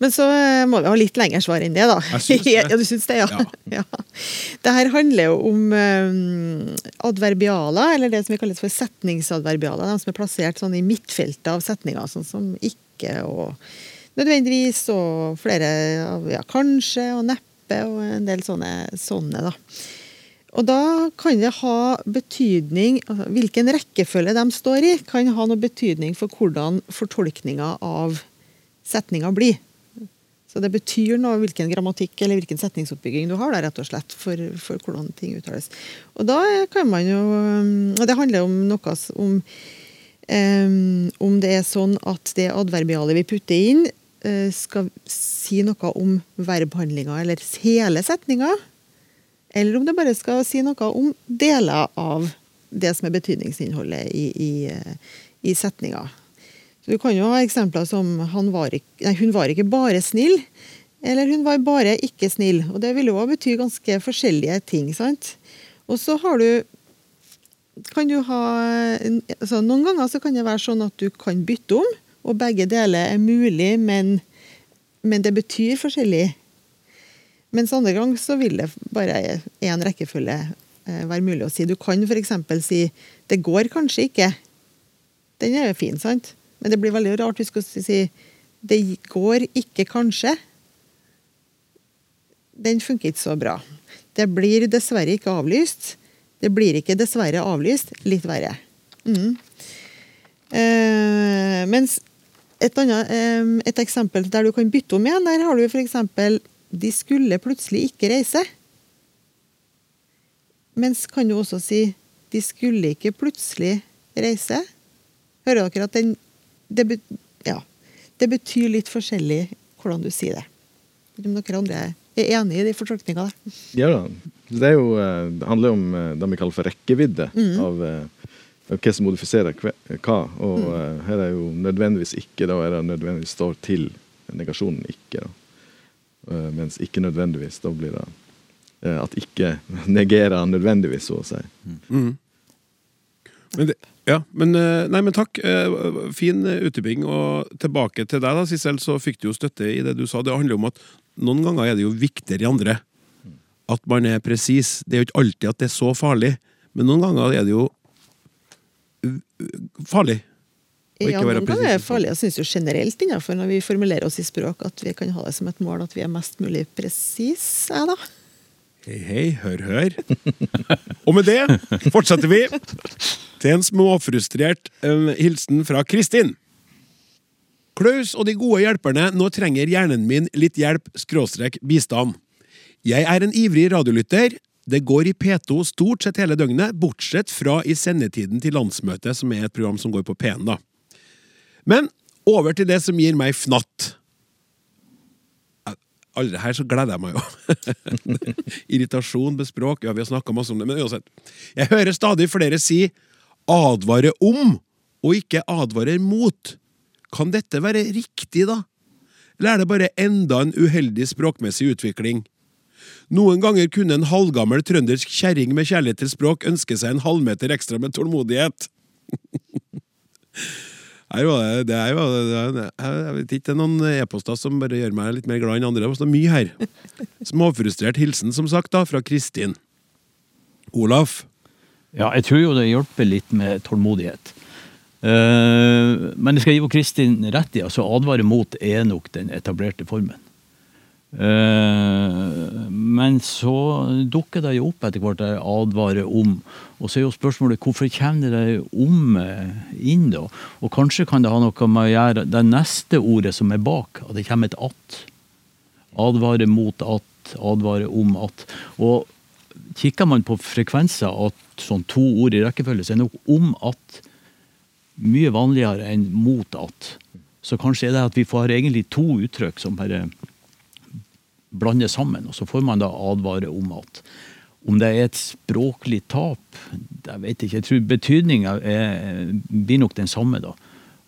Men så eh, må vi ha litt lengre svar enn det, da. Jeg synes det. ja, du syns det, ja. ja. Det her handler jo om um, adverbialer, eller det som vi kaller for setningsadverbialer. De som er plassert sånn i midtfeltet av setninger, sånn som ikke og nødvendigvis, og flere av ja, kanskje og neppe, og en del sånne, sånne da. Og da kan det ha betydning altså Hvilken rekkefølge de står i, kan ha noe betydning for hvordan fortolkninga av setninga blir. Så det betyr noe hvilken grammatikk eller hvilken setningsoppbygging du har, da, rett og slett, for, for hvordan ting uttales. Og da kan man jo Og det handler om noe om om det er sånn at det adverbialet vi putter inn, eh, skal si noe om verbhandlinga eller hele setninga, eller om det bare skal si noe om deler av det som er betydningsinnholdet i, i, eh, i setninga. Du kan jo ha eksempler som var ikke, nei, 'hun var ikke bare snill', eller 'hun var bare ikke snill'. Og Det vil jo bety ganske forskjellige ting. sant? Og så har du kan du ha, altså Noen ganger så kan det være sånn at du kan bytte om, og begge deler er mulig, men, men det betyr forskjellig. Mens andre ganger så vil det bare én rekkefølge eh, være mulig å si. Du kan f.eks. si 'det går kanskje ikke'. Den er jo fin, sant? Men det blir veldig rart hvis vi skal si 'det går ikke kanskje'. Den funker ikke så bra. Det blir dessverre ikke avlyst. Det blir ikke dessverre avlyst. Litt verre. Mm. Eh, mens et, annet, eh, et eksempel der du kan bytte om igjen, der har du f.eks. De skulle plutselig ikke reise. Mens kan du også si de skulle ikke plutselig reise. Hører dere at den det, be, ja, det betyr litt forskjellig hvordan du sier det. Om dere andre er enig i de fortolkningene? der? Ja da. Det, er jo, eh, det handler om eh, det vi kaller for rekkevidde av, eh, av hva som modifiserer hva. Og mm. her er jo nødvendigvis ikke, da er det nødvendigvis står til negasjonen ikke. da. Eh, Mens ikke nødvendigvis, da blir det at ikke negerer nødvendigvis, så å si. Men det, ja, men, eh, nei, men takk. Eh, Fin eh, utdyping. Og tilbake til deg, da, Sissel, så fikk du jo støtte i det du sa. Det handler om at noen ganger er det jo viktigere i andre. At man er presis. Det er jo ikke alltid at det er så farlig, men noen ganger er det jo uh, farlig. å ikke Ja, være noen ganger er det farlig. Jeg syns jo generelt innenfor når vi formulerer oss i språk, at vi kan ha det som et mål at vi er mest mulig presise, da. Hei, hei, hør, hør. Og med det fortsetter vi til en småfrustrert eh, hilsen fra Kristin. Klaus og de gode hjelperne, nå trenger hjernen min litt hjelp, skråstrek bistand. Jeg er en ivrig radiolytter. Det går i P2 stort sett hele døgnet, bortsett fra i sendetiden til landsmøtet, som er et program som går på P1, da. Men over til det som gir meg fnatt. Allerede her så gleder jeg meg jo. Irritasjon, med språk, ja, vi har snakka masse om det, men uansett. Jeg hører stadig flere si 'advare om' og ikke 'advarer mot'. Kan dette være riktig, da? Eller er det bare enda en uheldig språkmessig utvikling? Noen ganger kunne en halvgammel trøndersk kjerring med kjærlighet til språk ønske seg en halvmeter ekstra med tålmodighet. Her jo, det, det er jo, det er, jeg vet ikke, det er noen e-poster som bare gjør meg litt mer glad enn andre. Det er mye her. Småfrustrert hilsen, som sagt, da, fra Kristin. Olaf. Ja, jeg tror jo det hjelper litt med tålmodighet. Eh, men jeg skal gi Kristin rett i altså advare mot er nok den etablerte formen. Eh, men så dukker det jo opp etter hvert det advarer om. Og så er jo spørsmålet hvorfor kommer det om eh, inn, da? Og kanskje kan det ha noe med å gjøre det neste ordet som er bak, at det kommer et at. Advare mot at, advare om at. Og kikker man på frekvenser at sånn to ord i rekkefølge, så er nok om at mye vanligere enn mot at. Så kanskje er det at vi får egentlig to uttrykk som bare blander sammen, og så får man da advare om at. Om det er et språklig tap, jeg vet ikke. Jeg tror betydninga blir nok den samme, da.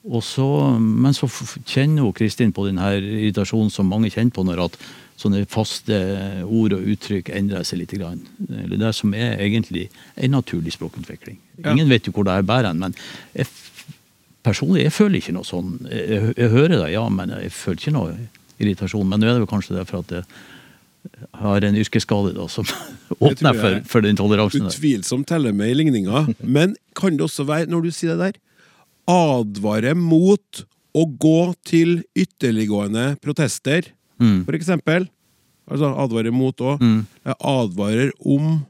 Og så, men så kjenner jo Kristin på den her irritasjonen som mange kjenner på når at sånne faste ord og uttrykk endrer seg litt. Grann. Eller det som er egentlig en naturlig språkutvikling. Ja. Ingen vet jo hvor det her bærer hen, men jeg, personlig jeg føler ikke noe sånn. Jeg, jeg hører det, ja, men jeg føler ikke noe irritasjon. Men nå er det jo kanskje det for at jeg har en yrkesskade da, som åpner for, for den toleransen. Utvilsomt teller med i ligninga. Men kan det også være, når du sier det der, advare mot å gå til ytterliggående protester, Mm. for eksempel? Altså advare mot òg. Mm. Jeg advarer om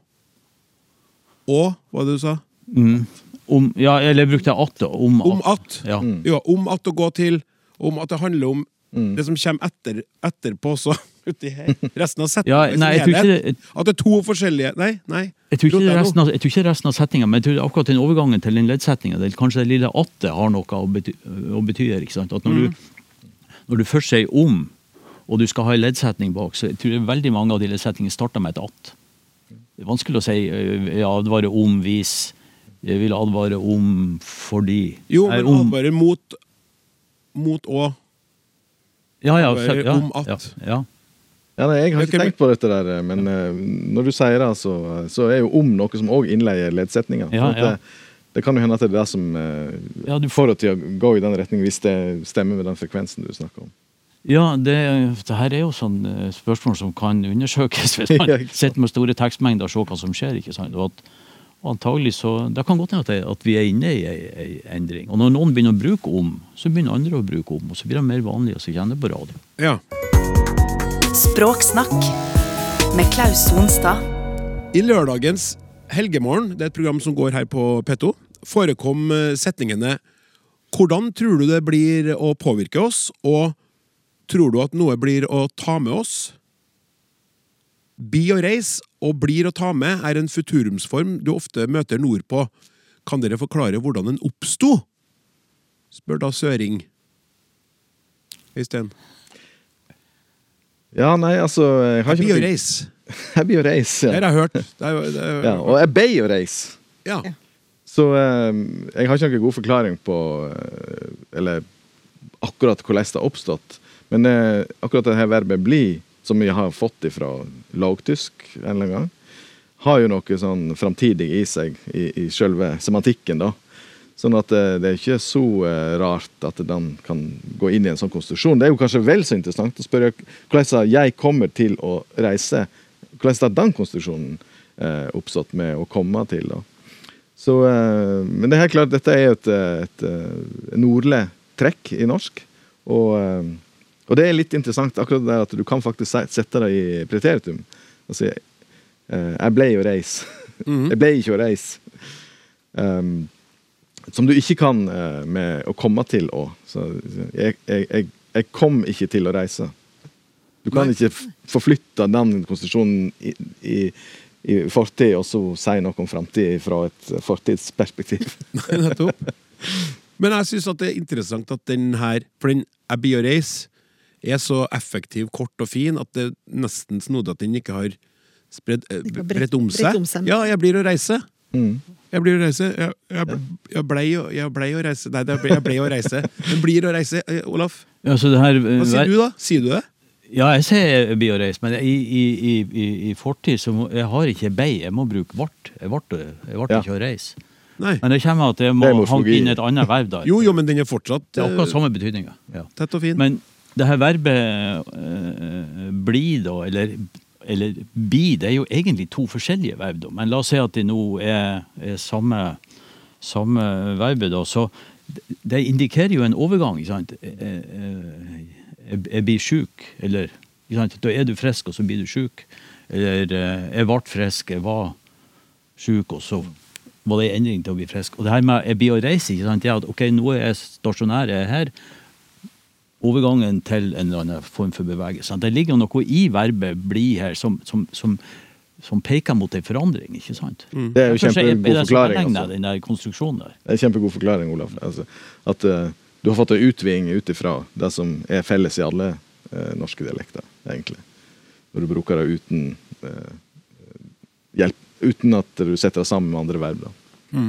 Og, Hva det du sa? Mm. Om, ja, eller jeg at, da, om, Om at. Ja. Ja, om at å gå til Om at det handler om Mm. det som kommer etter, etterpå også. Uti her. Resten av setningen. Ja, nei, jeg tror ikke det- At det er to forskjellige Nei, nei. Jeg tror, ikke resten av, jeg tror ikke resten av setninga, men jeg tror akkurat den overgangen til den leddsetninga, kanskje det lille at-et har noe å bety, å bety ikke sant? At når, Mm. du, når du først sier om, og du skal ha en leddsetning bak, så jeg tror jeg veldig mange av de leddsetningene starter med et at. Det er vanskelig å si øh, jeg advarer om hvis, jeg vil advare om fordi. Jo, men advarer mot Mot å ja, ja, advarer ja, om at. Ja, ja. Ja, nei, Jeg har ikke tenkt på dette, der, men uh, når du sier det, så, så er jo om noe som òg innleier leddsetninga. Ja, Sånn ja. det, det kan jo hende at det er det som uh, Ja, du får det til å gå i den retningen, hvis det stemmer med den frekvensen du snakker om. Ja, det, det her er jo sånn eh, spørsmål som kan undersøkes hvis man Ja, sitter med store tekstmengder og ser hva som skjer. ikke sant? Og at antagelig så, Det kan godt hende at, vi er inne i ei, ei endring. Og når noen begynner å bruke om, så begynner andre å bruke om. Og så blir det mer vanlig å kjenne på radio. Ja. Språksnakk med Klaus Sonstad. I lørdagens Helgemorgen, det er et program som går her på P2, forekom eh, setningene Hvordan tror du det blir å påvirke oss, og tror du at noe blir å ta med oss? Bi og reis og blir å ta med er en futurumsform du ofte møter nordpå. Kan dere forklare hvordan den oppsto? Spør da Søring. Øystein. Ja, nei, altså Jeg har ikke noe. Jeg blir å reise, Ja. Det har jeg hørt. Det er, det er, ja. Og jeg ble å reise. ja. Så eh, jeg har ikke noen god forklaring på eh, Eller akkurat hvordan det har oppstått. Men eh, akkurat det her verbet 'bli', som vi har fått ifra lavtysk en eller annen gang, har jo noe sånn framtidig i seg, i, i selve semantikken, da. Sånn at det, det er ikke så eh, rart at den kan gå inn i en sånn konstitusjon. Det er jo kanskje vel så interessant å spørre hvordan jeg kommer til å reise. Hvordan har den konstitusjonen eh, oppstått med å komme til? da? Så, eh, men det er helt klart, dette er et, eh, et, eh, nordlig trekk i norsk. Og, eh, og det er litt interessant akkurat det at du kan faktisk sette deg i preteritum. Altså, si, jeg ble jo reis. jeg ble ikke å reise. Um, som du ikke kan eh, med å komme til å. Jeg, jeg, jeg, kom ikke til å reise. Du kan Nei. ikke forflytte den konstitusjonen i, i, i fortid og så si noe om framtid fra et fortidsperspektiv. Nei, Nettopp. Men jeg syns det er interessant at den her For den Abbey og Race er så effektiv, kort og fin at det er nesten snodig at den ikke har spredt, eh, bredt, om seg. Ja, jeg blir å reise. Mm. Jeg blir å reise. Jeg, jeg, jeg, blei, å, jeg blei å reise Nei, ble, jeg blei å reise. Men blir å reise. Eh, Olaf, Ja, så det her, hva sier du, da? Sier du det? Ja, jeg sier bioreis, men i, i, i, i, i fortid så må, jeg har ikke bei, jeg må bruke vart. Jeg ble, Ja. ikke å reise. Nei. Men det kommer at jeg Det må hanke inn et annet verv der. Jo, jo, men den er fortsatt Det er akkurat eh, samme betydninga. Ja. tett og fin. Men det her verbet eh, bli, da, eller, eller bi, det er jo egentlig to forskjellige verb. Da. Men la oss si at det nå er, er samme, samme verbet, da. Så det- indikerer jo en overgang, ikke sant. Jeg, eh, Jeg, jeg blir sjuk, eller ikke sant? Da er du frisk, og så blir du sjuk. Eller eh, jeg ble frisk, jeg var sjuk, og så var det en endring til å bli frisk. Og det her med jeg blir å reise, ikke sant? at ok, nå er jeg stasjonær, jeg er her overgangen til en eller annen form for bevegelse. Det ligger noe i verbet 'bli' her som, som, som, som peker mot en forandring, ikke sant? Det er jo kjempegod forklaring. Altså. Den der konstruksjonen der. Det er en kjempegod forklaring, Olaf. Altså, at uh, du har fått en utviding ut ifra det som er felles i alle uh, norske dialekter, egentlig. Når du bruker det uten uh, hjelp, uten at du setter det sammen med andre verb. Da.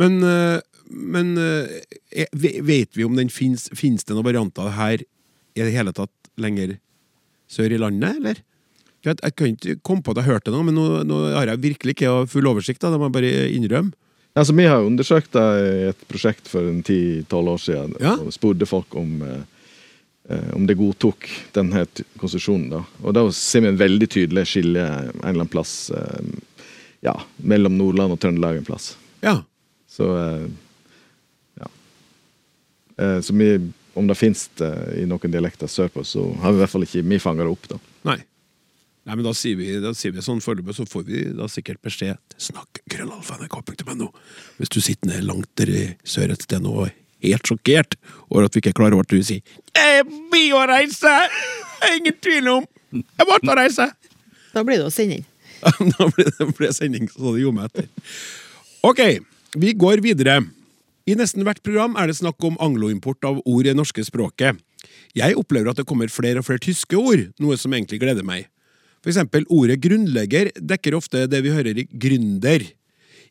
Men, eh, men eh, er- vet vi om den finnes, finnes det noen varianter her i det hele tatt lenger sør i landet, eller? Jeg, jeg kan ikke komme på at jeg har hørt det nå, men nå, nå har jeg virkelig ikke full oversikt. Da. Det må jeg bare innrømme. Altså, vi har undersøkt det i et prosjekt for en 10-12 år siden Ja. og spurte folk om, eh, eh, om de godtok denne konsesjonen. da. Og da ser vi en veldig tydelig skille en eller annen plass eh, ja, mellom Nordland og Trøndelag en plass. Ja. Så eh. Eh, så vi, om det finnes det i noen dialekter sørpå, så har vi i hvert fall ikke vi fanga det opp. da. Nei. Nei, men Da sier vi, da sier vi sånn foreløpig, så får vi da sikkert beskjed til snakk.krøllalfa.nrk.no hvis du sitter ned langt der i sør et sted nå og er helt sjokkert over at vi ikke klarer å du sier Jeg blir å reise! Er ingen tvil om! Jeg måtte reise! Da blir det å sending. da blir det sending, så det gjorde meg etter. Ok, vi går videre. I nesten hvert program er det snakk om angloimport av ord i det norske språket. Jeg opplever at det kommer flere og flere tyske ord, noe som egentlig gleder meg. For eksempel ordet grunnlegger dekker ofte det vi hører i gründer.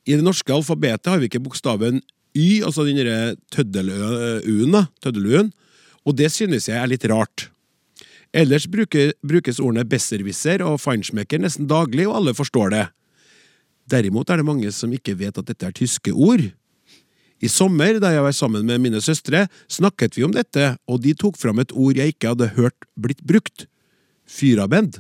I det norske alfabetet har vi ikke bokstaven Y, altså den derre tøddeluen, og det synes jeg er litt rart. Ellers brukes ordene besserwisser og feinschmecker nesten daglig, og alle forstår det. Derimot er det mange som ikke vet at dette er tyske ord. I sommer, da jeg var sammen med mine søstre, snakket vi om dette, og de tok fram et ord jeg ikke hadde hørt blitt brukt. Fyrabend.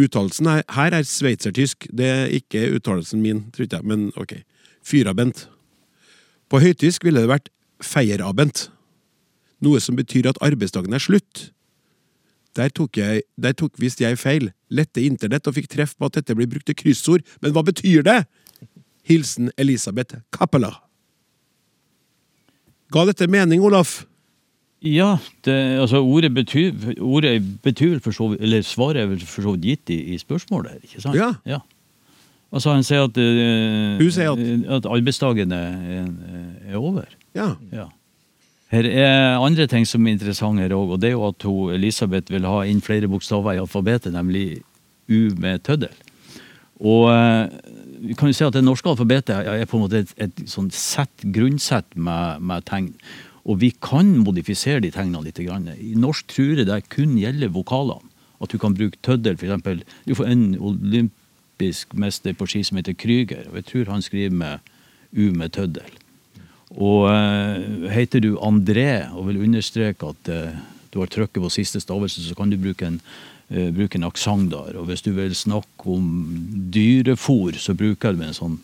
Uttalelsen her, er sveitsertysk, det er ikke uttalelsen min, trodde jeg, men ok. Fyrabend. På høytysk ville det vært feierabend, noe som betyr at arbeidsdagen er slutt. Der tok, jeg, der tok visst jeg feil, lette internett og fikk treff på at dette blir brukt til kryssord, men hva betyr det? Hilsen Elisabeth Cappela. Ga dette mening, Olaf? Ja, det, altså ordet betyr, ordet betyr for så Eller svaret er vel for så vidt gitt i, i spørsmålet, her, ikke sant? Ja. Altså Han sier at, uh, sier at- at arbeidsdagen er, er, er over. Ja. Ja. Her er andre ting som er interessante her òg, og det er jo at hun, Elisabeth vil ha inn flere bokstaver i alfabetet, nemlig U med tøddel. Og eh, vi kan jo si at det norske alfabetet er på en måte et, et sånn sett, grunnsett med, med tegn. Og vi kan modifisere de tegnene litt. Grann. I norsk tror jeg det kun gjelder vokalene. At du kan bruke tøddel, eksempel. Du får en olympisk mester på ski som heter Krüger, og jeg tror han skriver med U med tøddel. Og eh, heter du André og vil understreke at eh, du har trykket på siste stavelse, så kan du bruke en, uh, bruke en aksent der. Og hvis du vil snakke om dyrefòr, så bruker du en sånn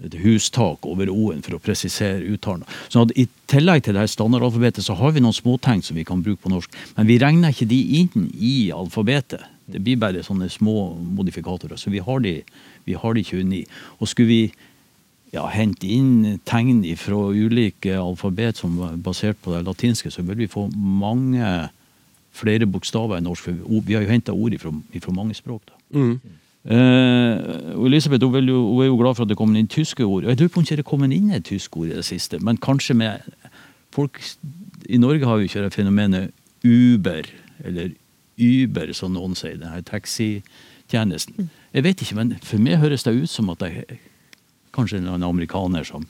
et hustak over O-en for å presisere uttalen. Så at I tillegg til det her standardalfabetet så har vi noen småtegn som vi kan bruke på norsk, men vi regner ikke de inn i alfabetet. Det blir bare sånne små modifikatorer. Så vi har de, vi har de 29. Og skulle vi ja, hente inn tegn fra ulike alfabet som er basert på det latinske, så vil vi få mange flere bokstaver i norsk. For vi har jo henta ord fra mange språk. da. Mm. Eh, Elisabeth hun, jo, hun er jo glad for at det kommer inn tyske ord. Jeg lurer på om ikke det kommer inn et tysk ord i det siste, men kanskje med folk I Norge har vi ikke det fenomenet Uber, eller Uber, som noen sier. Denne taxitjenesten. Jeg vet ikke, men for meg høres det ut som at det er kanskje en amerikaner som,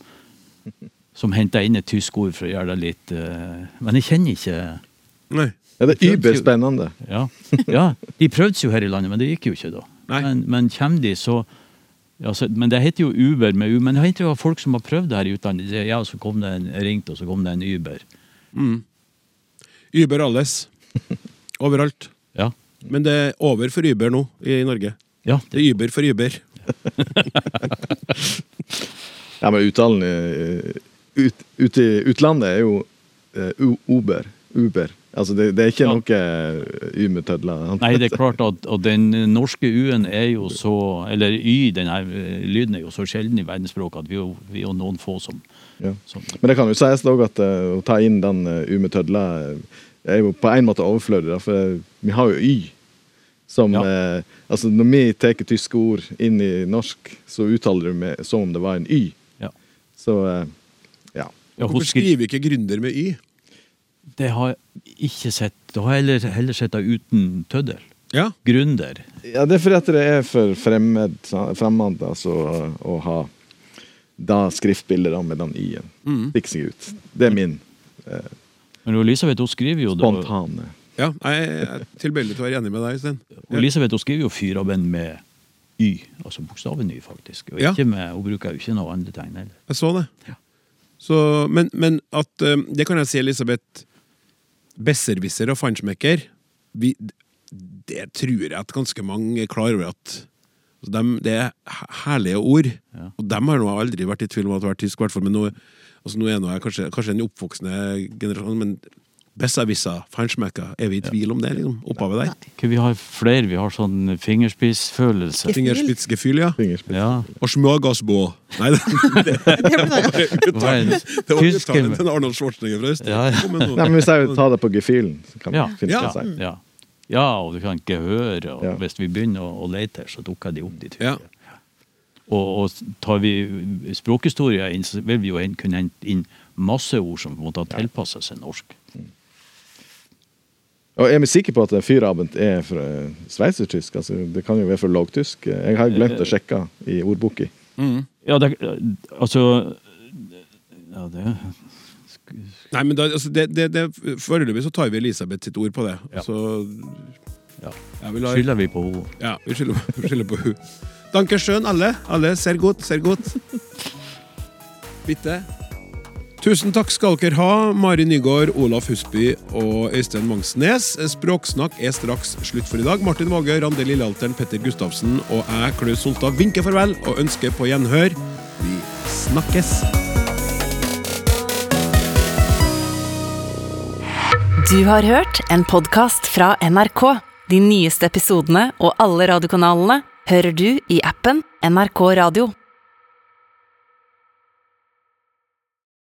som henter inn et tysk ord for å gjøre det litt eh, Men jeg kjenner ikke Nei. Ja, det er überspennende. ja. ja, de prøvde seg jo her i landet, men det gikk jo ikke da. Nei. Men, men kommer de, så, ja, så Men det heter jo Uber med U, men det heter jo folk som har prøvd det her i utlandet. De sier, Ja, så kom det en ringt, og så kom det en Uber. Uber alles. Overalt. Ja. Men det er over for Uber nå i Norge. ja Det er Uber for Uber. Ja, men uttalen ut, ut, ute i utlandet er jo uh, Uber. Uber. Altså, det, det er ikke Ja. noe uh, Y med tødler. Nei, det er klart at, at den norske U-en er jo så Eller Y, den her eh, lyden er jo så sjelden i verdensspråket at vi er vi er noen få som, Ja. som Men det kan jo sies også at eh, å ta inn den uh, U med tødler eh, er jo på en måte overflødig, for vi har jo Y. Som, Ja. eh, altså Når vi tar tyske ord inn i norsk, så uttaler du det som om det var en Y. Ja. Så eh, ja. ja, Hvorfor skriver skriver ikke gründer med Y? Det har jeg ikke sett. Da har jeg heller, heller sett det uten tøddel. Ja. Gründer. ja, det er fordi at det er for fremmed, fremmed altså, å ha da skriftbildet da, med den y-en. Mm. Stikker seg ut. Det er min Men Elisabeth hun skriver jo da, spontane Ja, jeg er tilbøyelig til å være enig med deg, Sten. Elisabeth hun skriver jo fyrabend med y, altså bokstaven y, faktisk. Og Ja. ikke med, hun bruker jo ikke noe andre tegn heller. Jeg så det. Ja. Så, men, men at eh, Det kan jeg si, Elisabeth. Besserwisser og feinschmecker vi, Det tror jeg at ganske mange er klar over at de, Det er herlige ord. Ja. Og dem har nå aldri vært i tvil om at det har vært tysk, i hvert fall. Men nå, altså, nå er jeg kanskje, kanskje en oppvoksende generasjon, men besserwisser, feinschmecker, er vi i tvil om det? liksom, Opphavet der? Nei. vi har flere, vi har sånn fingerspissfølelse. Fingerspitzgefühl, ja. fingerspill. Ja. Og schmørgassbå. Nei, det, det, Det det, er det? det var uttalen til Arnold Schwarzenegger fra Østrig. Ja, ja. Nei, men Hvis jeg tar det på gefühlen, så kan Ja. finne Ja. av. Ja. ja, og du kan ikke høre, og Ja. hvis vi begynner å, lete lete, så dukker de opp dit. Ja. Og, og tar vi språkhistorie inn, så vil vi jo kunne hente inn masse ord som på en måte har tilpasset seg norsk. Og er vi sikre på at fyrabend er fra sveitsertysk? Altså, det kan jo være fra lågtysk. Jeg har glemt å sjekke i ordboka. Ja, det, altså Ja, det Nei, men da, altså, det, det, det, Foreløpig så tar vi Elisabeth sitt ord på det. Ja. Så ja. ja skylder vi på henne. Ja, vi skylder på, vi skylder på hun. Danke schön, alle. Alle ser godt, ser godt. Bitte. Tusen takk skal dere ha, Mari Nygaard, Olaf Husby og Øystein Mangsnes. Språksnakk er straks slutt for i dag. Martin Vågøy, Randi Lillealteren, Petter Gustavsen og jeg, Klaus Solta, vinker farvel og ønsker på gjenhør. Vi snakkes! Du har hørt en podkast fra NRK. De nyeste episodene og alle radiokanalene hører du i appen NRK Radio.